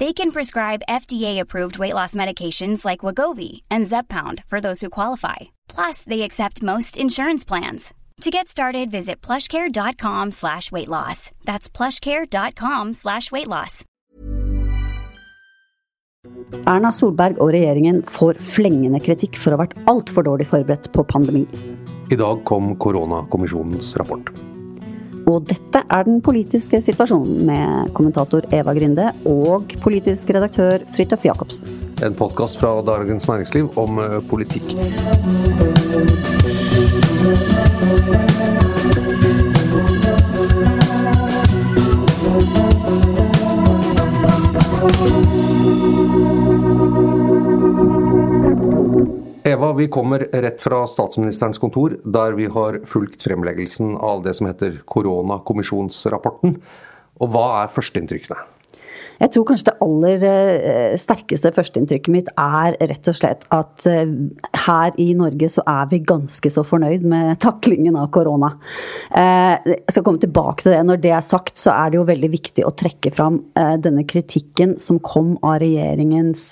They can prescribe FDA-approved weight loss medications like Wagovi and Zepbound for those who qualify. Plus, they accept most insurance plans. To get started, visit plushcare.com slash weight loss. That's plushcare.com slash weight loss. Erna Solberg og regjeringen får flengende kritikk for å ha vært altfor dårlig forberedt på pandemi. I dag kom koronakommisjonens rapport. Og dette er den politiske situasjonen med kommentator Eva Grinde og politisk redaktør Fridtjof Jacobsen. En podkast fra Dagens Næringsliv om eh, politikk. Eva, vi kommer rett fra statsministerens kontor, der vi har fulgt fremleggelsen av det som heter koronakommisjonsrapporten. Og hva er førsteinntrykkene? Jeg tror kanskje det aller eh, sterkeste førsteinntrykket mitt er rett og slett at eh, her i Norge så er vi ganske så fornøyd med taklingen av korona. Eh, Jeg skal komme tilbake til det. Når det er sagt, så er det jo veldig viktig å trekke fram denne kritikken som kom av regjeringens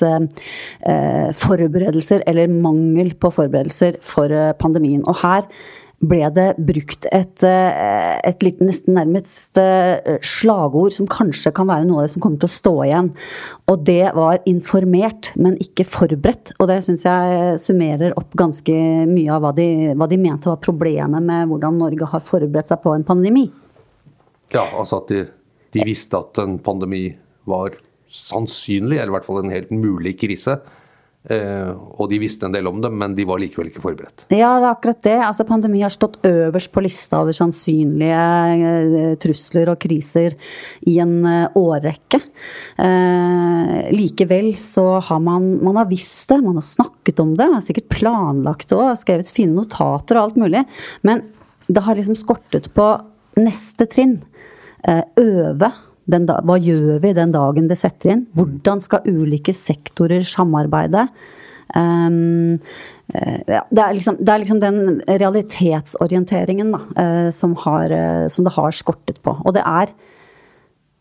forberedelser, eller mangel på forberedelser for pandemien. Og her ble det brukt et, eh, et litt nesten nærmest eh, slagord som kanskje kan være noe av det som kommer til å stå igjen. Og det var informert, men ikke forberedt. Og det syns jeg summerer opp ganske mye av hva de, hva de mente var problemet med hvordan Norge har forberedt seg på en pandemi. Ja, altså at de, de visste at en pandemi var sannsynlig, eller i hvert fall en helt mulig krise. Eh, og de visste en del om det, men de var likevel ikke forberedt. Ja, det er akkurat det. Altså, pandemi har stått øverst på lista over sannsynlige eh, trusler og kriser i en eh, årrekke. Eh, likevel så har man, man har visst det, man har snakket om det, sikkert planlagt det òg, skrevet fine notater og alt mulig. Men det har liksom skortet på neste trinn. Eh, øve. Da, hva gjør vi den dagen det setter inn? Hvordan skal ulike sektorer samarbeide? Um, ja, det, er liksom, det er liksom den realitetsorienteringen da, eh, som, har, eh, som det har skortet på. Og det er,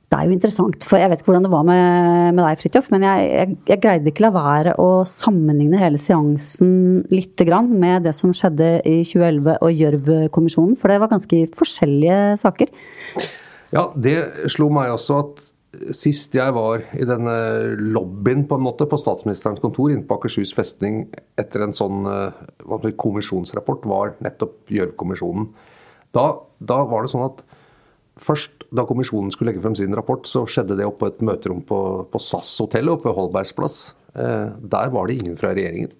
det er jo interessant, for jeg vet ikke hvordan det var med, med deg, Fridtjof, men jeg, jeg, jeg, greide ikke la være å sammenligne hele seansen litt grann med det som skjedde i 2011 og Gjørv-kommisjonen, for det var ganske forskjellige saker. Ja, det slo meg også at sist jeg var i denne lobbyen på en måte på statsministerens kontor inne på Akershus festning etter en sånn det, kommisjonsrapport, var nettopp Gjørv-kommisjonen. Da, da, var det sånn at først da kommisjonen skulle legge frem sin rapport, så skjedde det oppe på et møterom på, på SAS-hotellet oppe ved Holbergs plass. Eh, der var det ingen fra regjeringen.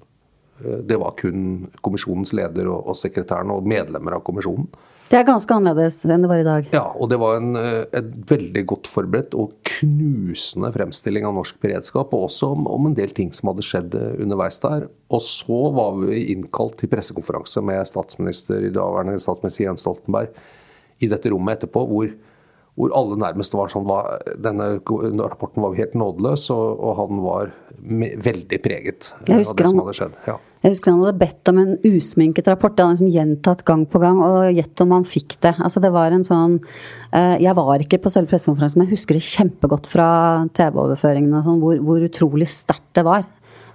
Uh, det var kun kommisjonens leder og, og sekretæren og medlemmer av kommisjonen. Det er ganske annerledes enn det var i dag. Ja, og det var en, en veldig godt forberedt og knusende fremstilling av norsk beredskap, og også om, om, en del ting som hadde skjedd underveis der. Og så var vi innkalt til pressekonferanse med statsminister, i daværende statsminister Jens Stoltenberg i dette rommet etterpå, hvor, hvor alle nærmest var sånn var, Denne rapporten var helt nådeløs, og, og han var me, veldig preget av det som hadde skjedd. Ja. Jeg husker han hadde bedt om en usminket rapport. Det hadde liksom gjentatt gang på gang, og gjett om han fikk det. Altså det var en sånn uh, Jeg var ikke på selve pressekonferansen, men jeg husker det kjempegodt fra TV-overføringene, sånn, hvor, hvor utrolig sterkt det var.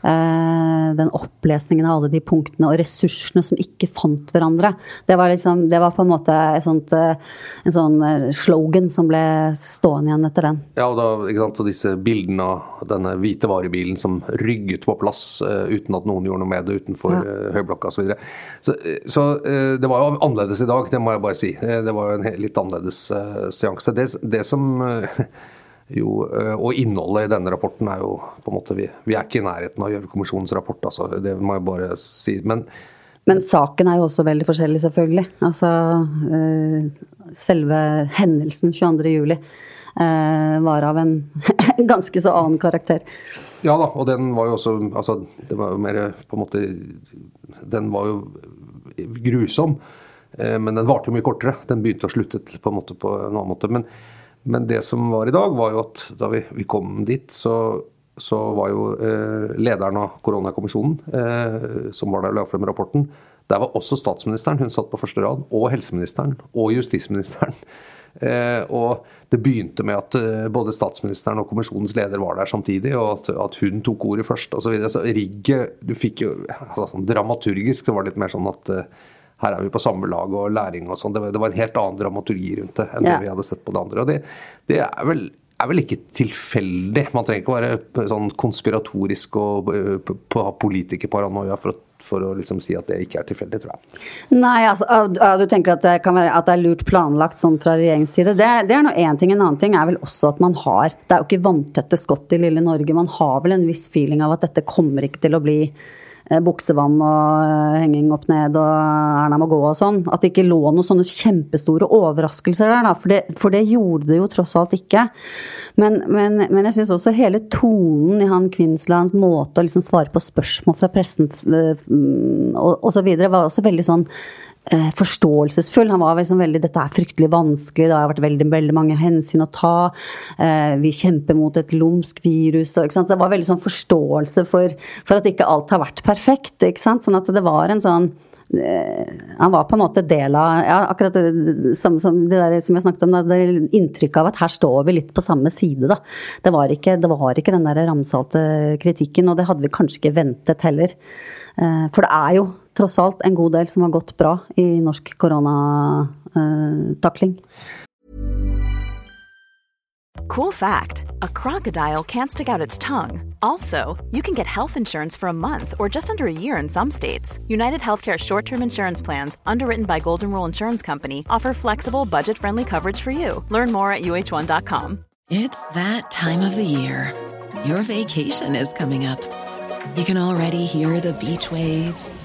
Eh, den opplesningen av alle de punktene og ressursene som ikke fant hverandre. Det var, liksom, det var på en måte sånt, eh, en sånn eh, slogan som ble stående igjen etter den. Ja, og, da, og disse bildene av denne hvite varebilen som rygget på plass uh, uten at noen gjorde noe med det utenfor ja. uh, Høyblokka osv. Så, videre. så, så uh, det var jo annerledes i dag, det må jeg bare si. det var jo en litt annerledes seanse. Det, det som jo, eh, og innholdet i denne rapporten er jo på en måte Vi, vi er ikke i nærheten av Gjørv-kommisjonens rapport, altså, det må jeg bare si. Men, men saken er jo også veldig forskjellig, selvfølgelig. Altså, øh, selve hendelsen 22.07. Øh, var av en ganske så annen karakter. Ja da, og den var jo også altså, Det var jo mer på en måte Den var jo grusom, men den varte jo mye kortere. Den begynte å slutte på en måte på en annen måte. men men det som var i dag, var jo at da vi, vi kom dit, så, så var jo eh, lederen av koronakommisjonen, eh, som var der og la frem rapporten, der var også statsministeren, hun satt på første rad, og helseministeren og justisministeren. Eh, og det begynte med at eh, både statsministeren og kommisjonens leder var der samtidig, og at, at hun tok ordet først osv. Så, videre. så rigget Du fikk jo altså, sånn Dramaturgisk så var det litt mer sånn at eh, her er vi på samme lag og læring og sånn. Det, det, var en helt annen dramaturgi rundt det enn ja. det vi hadde sett på det andre. Og det, det er, vel, er, vel, ikke tilfeldig. Man trenger ikke være sånn konspiratorisk og ha politikerparanoia for, for å liksom si at det ikke er tilfeldig, tror jeg. Nei, altså, du tenker at det, kan være, at det er lurt planlagt sånn fra regjeringens side. Det, det er nå én ting. En annen ting er vel også at man har Det er jo ikke vanntette skott i lille Norge. Man har vel en viss feeling av at dette kommer ikke til å bli buksevann og eh, henging opp ned og Erna må gå og sånn. At det ikke lå noen sånne kjempestore overraskelser der, da. For det, for det gjorde det jo tross alt ikke. Men, men, men jeg syns også hele tonen i han Kvinslands måte å liksom svare på spørsmål fra pressen eh, og osv. var også veldig sånn eh, forståelsesfull. Han var liksom veldig 'Dette er fryktelig vanskelig, det har vært veldig, veldig mange hensyn å ta'. Eh, vi kjemper mot et lumsk virus. Og, det var veldig sånn forståelse for, for, at ikke alt har vært perfekt. Sånn at det var en sånn eh, han var på en måte del av ja, akkurat det som, som det der som jeg snakket om, det inntrykket av at her står vi litt på samme side. da. Det var ikke, det var ikke den der ramsalte kritikken, og det hadde vi kanskje ikke ventet heller. Eh, for det er jo tross alt en god del som har gått bra i norsk koronatakling. Cool fact a crocodile can't stick out its tongue. Also, you can get health insurance for a month or just under a year in some states. United Healthcare short term insurance plans, underwritten by Golden Rule Insurance Company, offer flexible, budget friendly coverage for you. Learn more at uh1.com. It's that time of the year. Your vacation is coming up. You can already hear the beach waves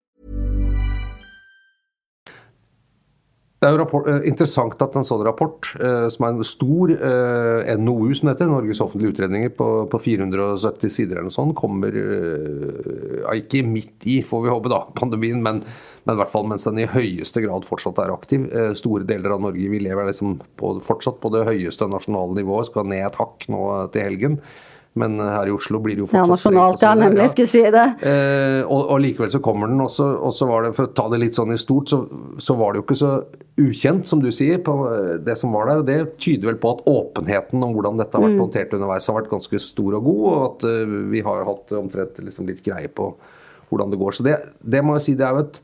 Det er jo rapport, eh, interessant at en sånn rapport, eh, som er en stor eh, NOU, som heter, Norges offentlige utredninger, på, på 470 sider eller noe sånt, kommer ja, ikke midt i, får vi håpe, da, pandemien, men, men, i hvert fall mens den i høyeste grad fortsatt er aktiv. Store deler av Norge vi lever liksom på, fortsatt på det høyeste nasjonale nivået, skal ned et hakk nå til helgen. Men her i Oslo blir det jo fortsatt Ja, nasjonalt, ja, nemlig. Jeg skulle si det. Eh, og, og, likevel så kommer den. Og så var det, for å ta det litt sånn i stort, så, så, var det jo ikke så ukjent, som du sier, på eh, det som var der. Og det tyder vel på at åpenheten om hvordan dette har vært mm. håndtert underveis, har vært ganske stor og god. Og at uh, vi har hatt omtrent liksom, litt greie på hvordan det går. Så det, det må jeg si, det er jo et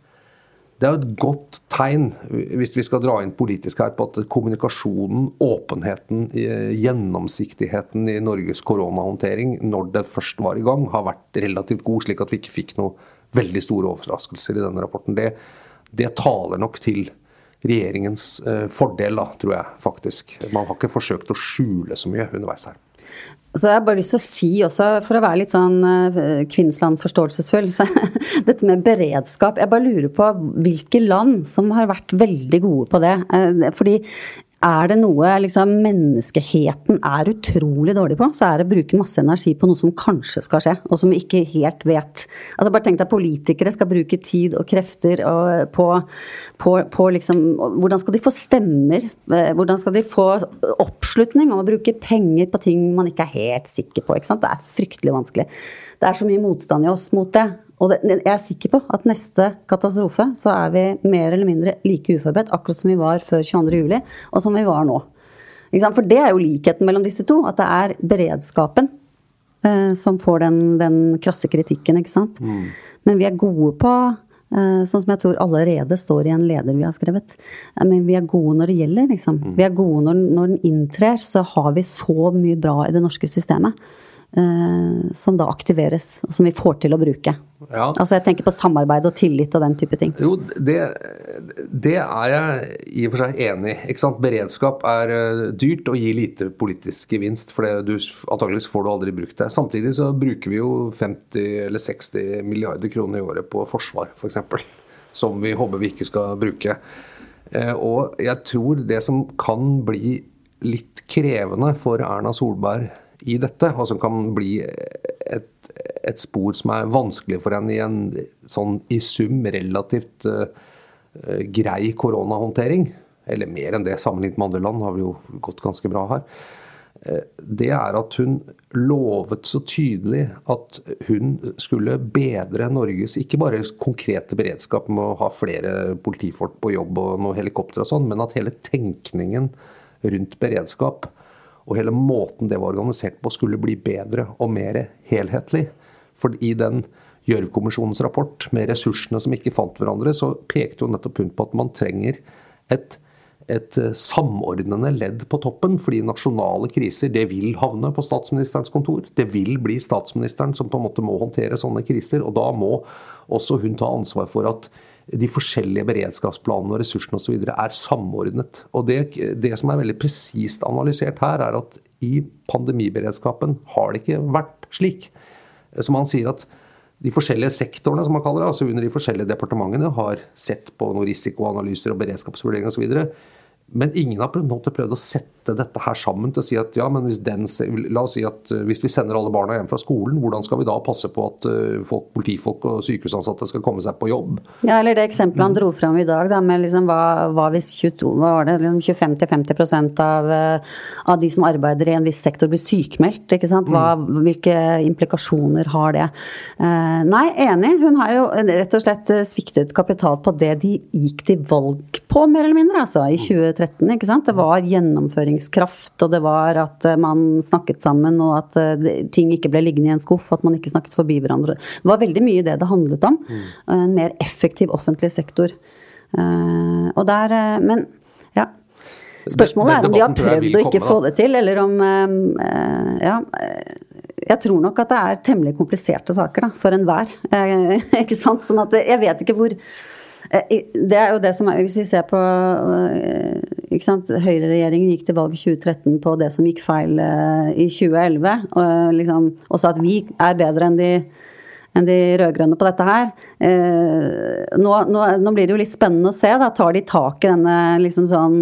det er et godt tegn, hvis vi skal dra inn politisk her, på at kommunikasjonen, åpenheten, gjennomsiktigheten i Norges koronahåndtering når det først var i gang, har vært relativt god, slik at vi ikke fikk noen veldig store overraskelser i denne rapporten. Det, det taler nok til regjeringens eh, fordel, da, tror jeg faktisk. Man har ikke forsøkt å skjule så mye underveis her. Så jeg har bare lyst til å si også, for å være litt sånn uh, Kvinnsland-forståelsesfull, dette med beredskap Jeg bare lurer på hvilke land som har vært veldig gode på det. Uh, fordi er det noe liksom, menneskeheten er utrolig dårlig på, så er det å bruke masse energi på noe som kanskje skal skje, og som vi ikke helt vet. Altså, bare tenk deg politikere skal bruke tid og krefter og, på, på, på liksom, Hvordan skal de få stemmer? Eh, hvordan skal de få oppslutning om å bruke penger på ting man ikke er helt sikker på? Det er fryktelig vanskelig. Det er så mye motstand i oss mot det. Og det, jeg er sikker på at neste katastrofe så er vi mer eller mindre like uforberedt, akkurat som vi var før 22.07, og som vi var nå. For det er jo likheten mellom disse to. At det er beredskapen eh, som får den, den, krasse kritikken, ikke sant. Mm. Men vi er gode på eh, Sånn som jeg tror allerede står i en leder vi har skrevet. Eh, men vi er gode når det gjelder, liksom. Mm. Vi er gode når, når den inntrer, så har vi så mye bra i det norske systemet. Eh, som da aktiveres, og som vi får til å bruke. Ja. Altså Jeg tenker på samarbeid og tillit og den type ting. Jo, det, det er jeg i og for seg enig i. Beredskap er uh, dyrt og gir lite politisk gevinst. For det, du, antakeligvis får du aldri brukt det. Samtidig så bruker vi jo 50 eller 60 milliarder kroner i året på forsvar, f.eks. For som vi håper vi ikke skal bruke. Uh, og jeg tror det som kan bli litt krevende for Erna Solberg i dette, og som kan bli et, et spor som er vanskelig for henne i en sånn i sum relativt uh, grei koronahåndtering. Eller mer enn det sammenlignet med andre land, har vi jo gått ganske bra her. Uh, det er at hun lovet så tydelig at hun skulle bedre Norges ikke bare konkrete beredskap med å ha flere politifolk på jobb og noen helikopter og sånn, men at hele tenkningen rundt beredskap og hele måten det var organisert på, skulle bli bedre og mer helhetlig. For i den Gjørv-kommisjonens rapport med ressursene som ikke fant hverandre, så pekte jo nettopp hun på at man trenger et, et samordnende ledd på toppen. Fordi nasjonale kriser det vil havne på statsministerens kontor. Det vil bli statsministeren som på en måte må håndtere sånne kriser. Og da må også hun ta ansvar for at de forskjellige beredskapsplanene og ressursene osv. er samordnet. Og det, det, som er veldig presist analysert her, er at i pandemiberedskapen har det ikke vært slik. Som han sier at de forskjellige sektorene som man kaller det, altså under de forskjellige departementene, har sett på noen risikoanalyser og beredskapsvurderinger osv. Men ingen har prøvd å sette dette her sammen til å si at ja, men hvis den, la oss si at eh, hvis vi sender alle barna hjem fra skolen, hvordan skal vi da passe på at eh, folk, politifolk og sykehusansatte skal komme seg på jobb? Ja, eller det eksempelet han dro fram i dag, da, med liksom hva, hva hvis 22, hva var det, liksom 25-50 av, eh, av de som arbeider i en viss sektor blir sykemeldt. ikke sant? Hva, mm. Hvilke implikasjoner har det? Uh, nei, enig. Hun har jo rett og slett sviktet kapital på det de gikk til valg på, mer eller mindre, altså, i 2013. 2013. ikke sant? Det var gjennomføringskraft, og det var at eh, man snakket sammen, og at eh, ting ikke ble liggende i en skuff, og at man ikke snakket forbi hverandre. Det var veldig mye det det handlet om. Mm. En mer effektiv offentlig sektor. Eh, og der Men ja. Spørsmålet er om de har prøvd å ikke få det til, eller om Ja. Jeg tror nok at det er temmelig kompliserte saker da, for enhver. ikke sant? Sånn at jeg vet ikke hvor Eh, det er jo det som er, Hvis vi ser på eh, ikke sant, Høyreregjeringen gikk til valg i 2013 på det som gikk feil eh, i 2011, og, liksom, og sa at vi er bedre enn de enn de rød-grønne på dette her. nå, nå, nå, blir det jo litt spennende å se. da, Tar de tak i denne liksom sånn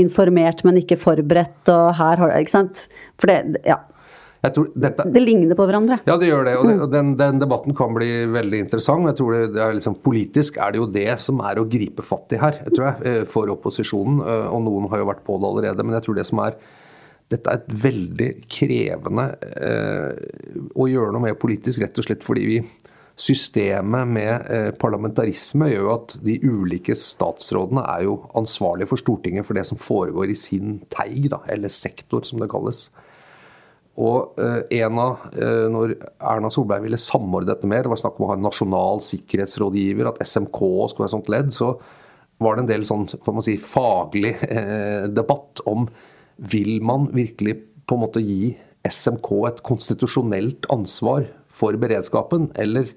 informert, men ikke forberedt, og her har Ikke sant. For det, ja. Dette, det ligner på hverandre. Ja, det gjør det. Og, det, og den, den, debatten kan bli veldig interessant. jeg tror det, det er liksom, Politisk er det jo det som er å gripe fatt i her, tror jeg, eh, for opposisjonen. Eh, og noen har jo vært på det allerede. Men jeg tror det som er dette er et veldig krevende eh, å gjøre noe med politisk, rett og slett fordi vi Systemet med eh, parlamentarisme gjør jo at de ulike statsrådene er jo ansvarlige for Stortinget for det som foregår i sin teig, da, eller sektor, som det kalles. Og eh, en av, eh, Når Erna Solberg ville samordne dette mer, det var snakk om å ha en nasjonal sikkerhetsrådgiver, at SMK skulle være sånt ledd, så var det en del sånn, si, faglig eh, debatt om vil man virkelig på en måte gi SMK et konstitusjonelt ansvar for beredskapen, eller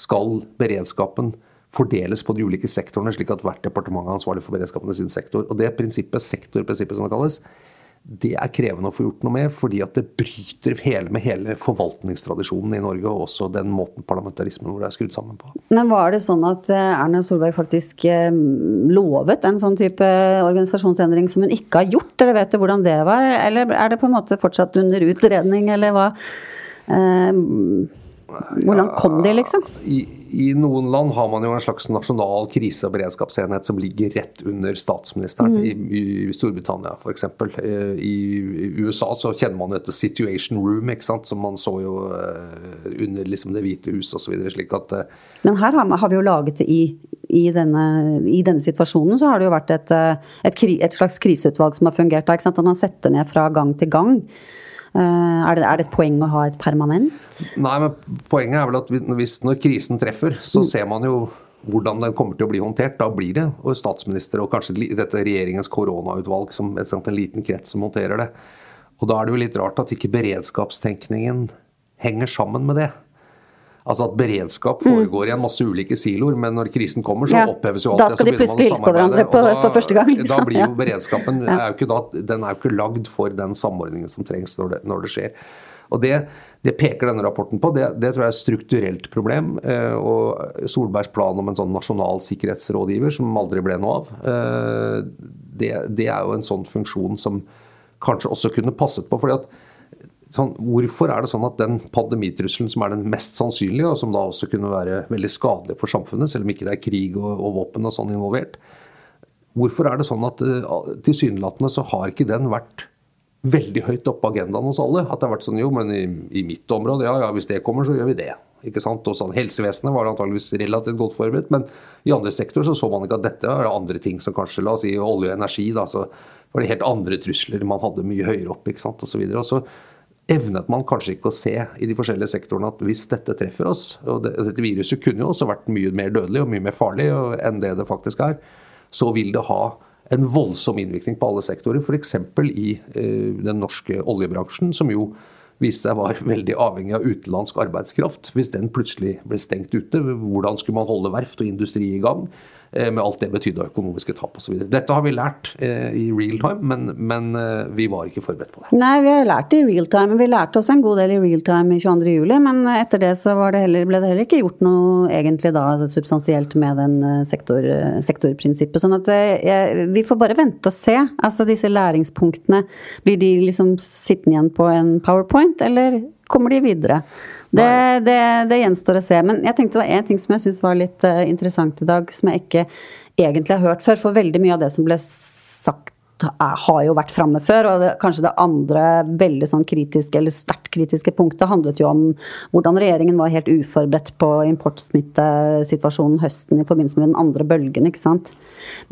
skal beredskapen fordeles på de ulike sektorene, slik at hvert departement er ansvarlig for beredskapen i sin sektor. Og Det prinsippet, sektorprinsippet som det kalles, det er krevende å få gjort noe med, fordi at det bryter hele med hele forvaltningstradisjonen i Norge, og også den måten parlamentarismen det er skrudd sammen på. Men var det sånn at eh, Erna Solberg faktisk eh, lovet en sånn type organisasjonsendring som hun ikke har gjort, eller vet du hvordan det var? Eller er det på en måte fortsatt under utredning, eller hva? Eh, hvordan kom de, liksom? I, I, noen land har man jo en slags nasjonal krise- og beredskapsenhet som ligger rett under statsministeren. Mm. I, I, Storbritannia f.eks. Eh, I, USA så kjenner man jo dette Situation Room, ikke sant? som man så jo uh, under liksom Det hvite hus osv. slik at uh, Men her har, har, vi jo laget det i, i, denne, i denne situasjonen så har det jo vært et, et, et slags kriseutvalg som har fungert. Ikke sant? At man setter ned fra gang til gang. Eh, er det, er det, et poeng å ha et permanent? Nei, men poenget er vel at hvis, når krisen treffer, så mm. ser man jo hvordan den kommer til å bli håndtert. Da blir det og statsminister og kanskje dette regjeringens koronautvalg som et, en liten krets som håndterer det. Og da er det jo litt rart at ikke beredskapstenkningen henger sammen med det. Altså at beredskap mm. foregår i en masse ulike siloer, men når krisen kommer, så ja. oppheves jo alt det. Da skal de plutselig hilse på hverandre på, da, for første gang. Liksom. Da blir jo beredskapen ja. er jo da, den er jo ikke lagd for den samordningen som trengs når det, når det skjer. Og det, det, peker denne rapporten på. Det, det, tror jeg er et strukturelt problem. Eh, og Solbergs plan om en sånn nasjonal sikkerhetsrådgiver, som aldri ble noe av, eh, det, det, er jo en sånn funksjon som kanskje også kunne passet på. fordi at sånn, hvorfor er det sånn at den pandemitrusselen som er den mest sannsynlige, og som da også kunne være veldig skadelig for samfunnet, selv om ikke det er krig og, og våpen og sånn involvert, hvorfor er det sånn at uh, tilsynelatende så har ikke den vært veldig høyt oppe på agendaen hos alle? At det har vært sånn jo, men i, i mitt område, ja ja, hvis det kommer, så gjør vi det. Ikke sant? Og sånn, Helsevesenet var antageligvis relativt godt forberedt, men i andre sektorer så så man ikke at dette var andre ting som kanskje, la oss si olje og energi, da, så var det helt andre trusler man hadde mye høyere opp. ikke sant, og så. Og så evnet man kanskje ikke å se i de forskjellige sektorene at hvis dette treffer oss Og det, dette viruset kunne jo også vært mye mer dødelig og mye mer farlig enn det det faktisk er. Så vil det ha en voldsom innvirkning på alle sektorer, f.eks. i eh, den norske oljebransjen, som jo viste seg var veldig avhengig av utenlandsk arbeidskraft. Hvis den plutselig ble stengt ute, hvordan skulle man holde verft og industri i gang? Eh, med alt det betydde av økonomiske tap osv. Dette har vi lært eh, i real time, men, men, eh, vi var ikke forberedt på det. Nei, vi har lært det i real time. Vi lærte også en god del i real time i 22.07, men etter det så det heller, ble det heller ikke gjort noe egentlig da substansielt med den sektor, sektorprinsippet. Sånn at jeg, vi får bare vente og se. Altså disse læringspunktene, blir de liksom sittende igjen på en powerpoint, eller kommer de videre? Det, det, det, gjenstår å se. Men jeg tenkte det var én ting som jeg syns var litt uh, interessant i dag, som jeg ikke egentlig har hørt før. For veldig mye av det som ble sagt har jo vært framme før. Og det, kanskje det andre veldig sånn kritiske, eller sterkt kritiske punktet handlet jo om hvordan regjeringen var helt uforberedt på importsmittesituasjonen høsten i forbindelse med den andre bølgen. ikke sant?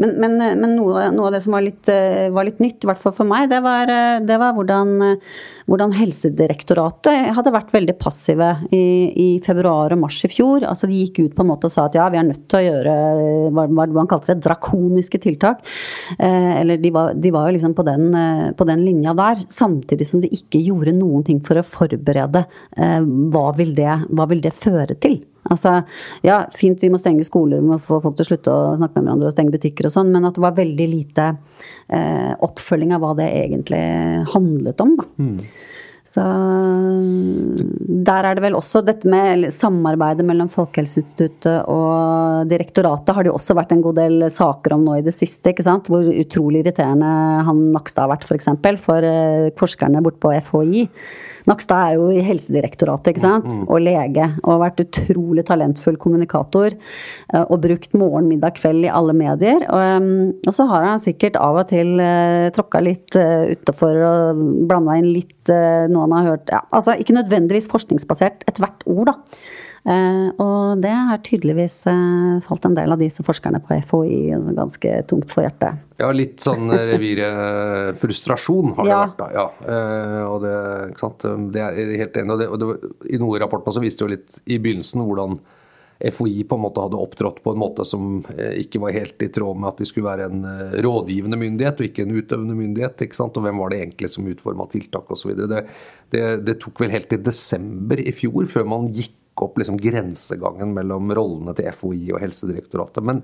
Men, men, men noe, noe, av det som var litt, var litt, nytt, i hvert fall for meg, det var, det var hvordan, hvordan, Helsedirektoratet hadde vært veldig passive i, i, februar og mars i fjor. Altså De gikk ut på en måte og sa at ja, vi er nødt til å gjøre hva, hva man kalte det, drakoniske tiltak. Eh, eller de var, de var jo liksom på den, eh, på den, linja der, samtidig som de ikke gjorde noen ting for å forberede eh, hva vil det, hva vil det føre til. Altså, ja, fint vi må stenge skoler, vi må få folk til å slutte å snakke med hverandre og stenge butikker og sånn, men at det var veldig lite eh, oppfølging av hva det egentlig handlet om, da. Mm. Så der er det vel også dette med samarbeidet mellom Folkehelseinstituttet og direktoratet har det jo også vært en god del saker om nå i det siste. ikke sant? Hvor utrolig irriterende han Nakstad har vært, f.eks. For, eksempel, for eh, forskerne borte på FHI. Nakstad er jo i Helsedirektoratet ikke sant? Mm, mm. og lege, og har vært utrolig talentfull kommunikator. Eh, og brukt morgen, middag, kveld i alle medier. Og, eh, og så har han sikkert av og til uh, tråkka litt utafor og blanda inn litt noe han har hørt ja, Altså ikke nødvendigvis forskningsbasert, ethvert ord, da. Eh, og det har tydeligvis eh, falt en del av disse forskerne på FHI ganske tungt for hjertet. Ja, litt sånn revirfrustrasjon har det Ja. vært, da. Ja. Eh, og det, ikke sant? det er helt enig. Og det, og det, I noen rapporter så viste jo litt i begynnelsen hvordan FHI på en måte hadde opptrådt på en måte som eh, ikke var helt i tråd med at de skulle være en eh, rådgivende myndighet og ikke en utøvende myndighet. ikke sant? Og hvem var det egentlig som utforma tiltak osv. Det, det, det tok vel helt til desember i fjor før man gikk opp liksom grensegangen mellom rollene til FHI og Helsedirektoratet. Men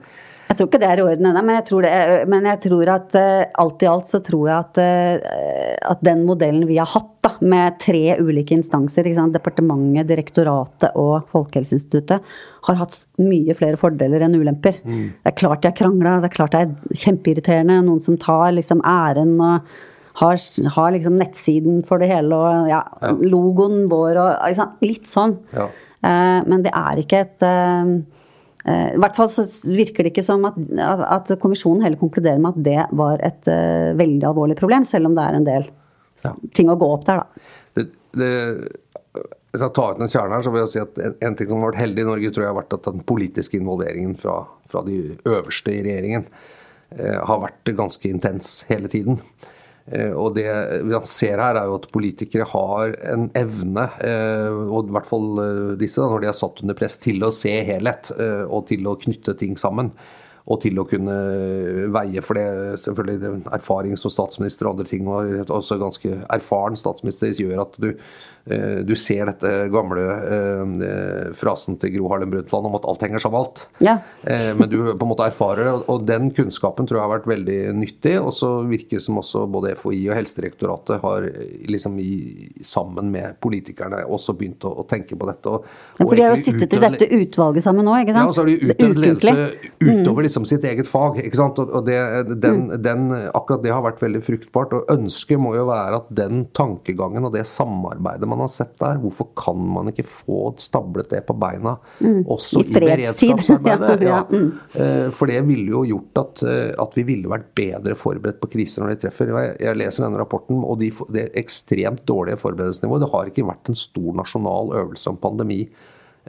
Jeg tror ikke det er i orden ennå, men, jeg men jeg tror at eh, alt i alt så tror jeg at, eh, at den modellen vi har hatt, da, med tre ulike instanser, departementet, direktoratet og Folkehelseinstituttet, har hatt mye flere fordeler enn ulemper. Det er klart har krangla, det er klart det er kjempeirriterende. Noen som tar liksom æren og har, har liksom nettsiden for det hele og ja, logoen vår og liksom. Litt sånn. Ja. Eh, Men det er ikke et eh, eh, I hvert fall så virker det ikke som at, at kommisjonen heller konkluderer med at det var et veldig alvorlig problem, selv om det er en del ting å gå opp der, da. det, det, hvis jeg tar ut en kjerne her, så vil jeg si at en, en ting som har vært heldig i Norge, tror jeg har vært at den politiske involveringen fra, fra de øverste i regjeringen eh, har vært ganske intens hele tiden. Eh, og det vi ser her, er jo at politikere har en evne, eh, og i hvert fall eh, disse, når de er satt under press, til å se helhet og til å knytte ting sammen. Og til å kunne veie for det, selvfølgelig erfaring som statsminister og andre ting, og også ganske erfaren statsminister, gjør at du, du ser dette gamle eh, frasen til Gro Harlem Brundtland om at alt henger sammen med alt. Ja. Eh, Men du på en måte erfarer det, og- den kunnskapen tror jeg har vært veldig nyttig. Og så virker det som også både FHI og Helsedirektoratet har eh, liksom i, sammen med politikerne også begynt å, å tenke på dette. Og, Ja, for de har jo sittet i dette utvalget sammen nå, ikke sant? ja, og så har de utøvd ledelse utover liksom sitt eget fag. ikke sant? Og, og det, den, den, akkurat det har vært veldig fruktbart. Og ønsket må jo være at den tankegangen og det samarbeidet man har sett der, hvorfor kan man ikke få stablet det på beina også I i, beredskapsarbeidet? Ja, ja, mm. Eh, For det ville jo gjort at, eh, at vi ville vært bedre forberedt på kriser når de treffer. Jeg, jeg leser denne rapporten, og de, det ekstremt dårlige forberedelsesnivået. Det har ikke vært en stor nasjonal øvelse om pandemi.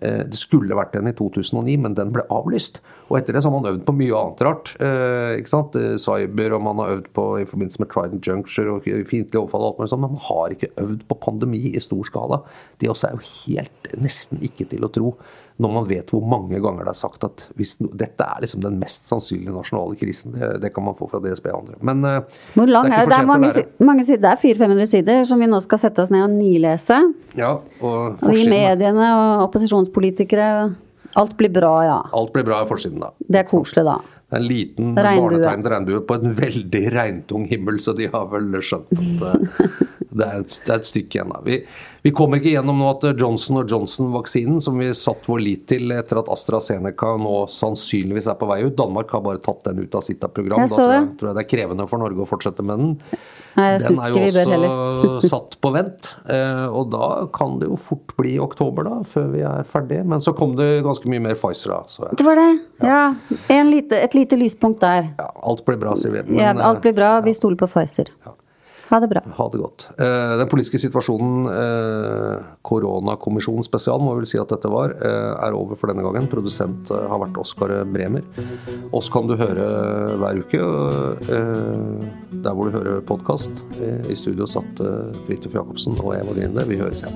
Eh, Det skulle vært en i 2009, men den ble avlyst. Og etter det så har man øvd på mye annet rart. eh, ikke sant? Eh, Cyber, og man har øvd på i forbindelse med Trident Juncture og fiendtlig overfall og alt mulig sånt, men man har ikke øvd på pandemi i stor skala. Det også er jo helt nesten ikke til å tro, når man vet hvor mange ganger det er sagt at hvis, dette er liksom den mest sannsynlige nasjonale krisen. Det, det kan man få fra DSB og andre. Men eh, Hvor lang det er det? Er mange, mange sider, det er 400-500 sider som vi nå skal sette oss ned og nilese. Ja, og Og i mediene og opposisjonspolitikere. Alt blir bra, ja. alt blir bra i forsiden da. Det er koselig, da. Det er en liten barnetegn barnetegnet regnbue på en veldig regntung himmel, så de har vel skjønt at eh, det er et, det er et stykke igjen. da. Vi, vi kommer ikke gjennom nå at Johnson Johnson-vaksinen, som vi satt vår lit til etter at AstraZeneca nå sannsynligvis er på vei ut Danmark har bare tatt den ut av sitt program. Jeg Da så tror jeg, tror jeg det er krevende for Norge å fortsette med den. Nei, jeg Den er jo også satt på vent, eh, og da kan det jo fort bli oktober da, før vi er ferdig. Men så kom det ganske mye mer Pfizer da. Så Det var det. Ja. En lite, et lite lyspunkt der. ja, alt blir bra, sier vi. Men, Ja, eh, alt blir bra. Vi stoler på Pfizer. Ha det bra. Ha det godt. Eh, Den politiske situasjonen, eh, koronakommisjonen spesial, må vel si at dette var, eh, er over for denne gangen. Produsent har vært Oskar Bremer. Oss kan du høre hver uke der hvor du hører podkast. I studio satt Fridtjof Jacobsen og Eva Grinde. Vi høres igjen.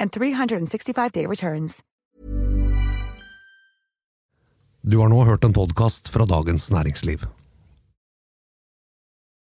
and 365-day returns. Du har nå hørt en podkast fra Dagens Næringsliv.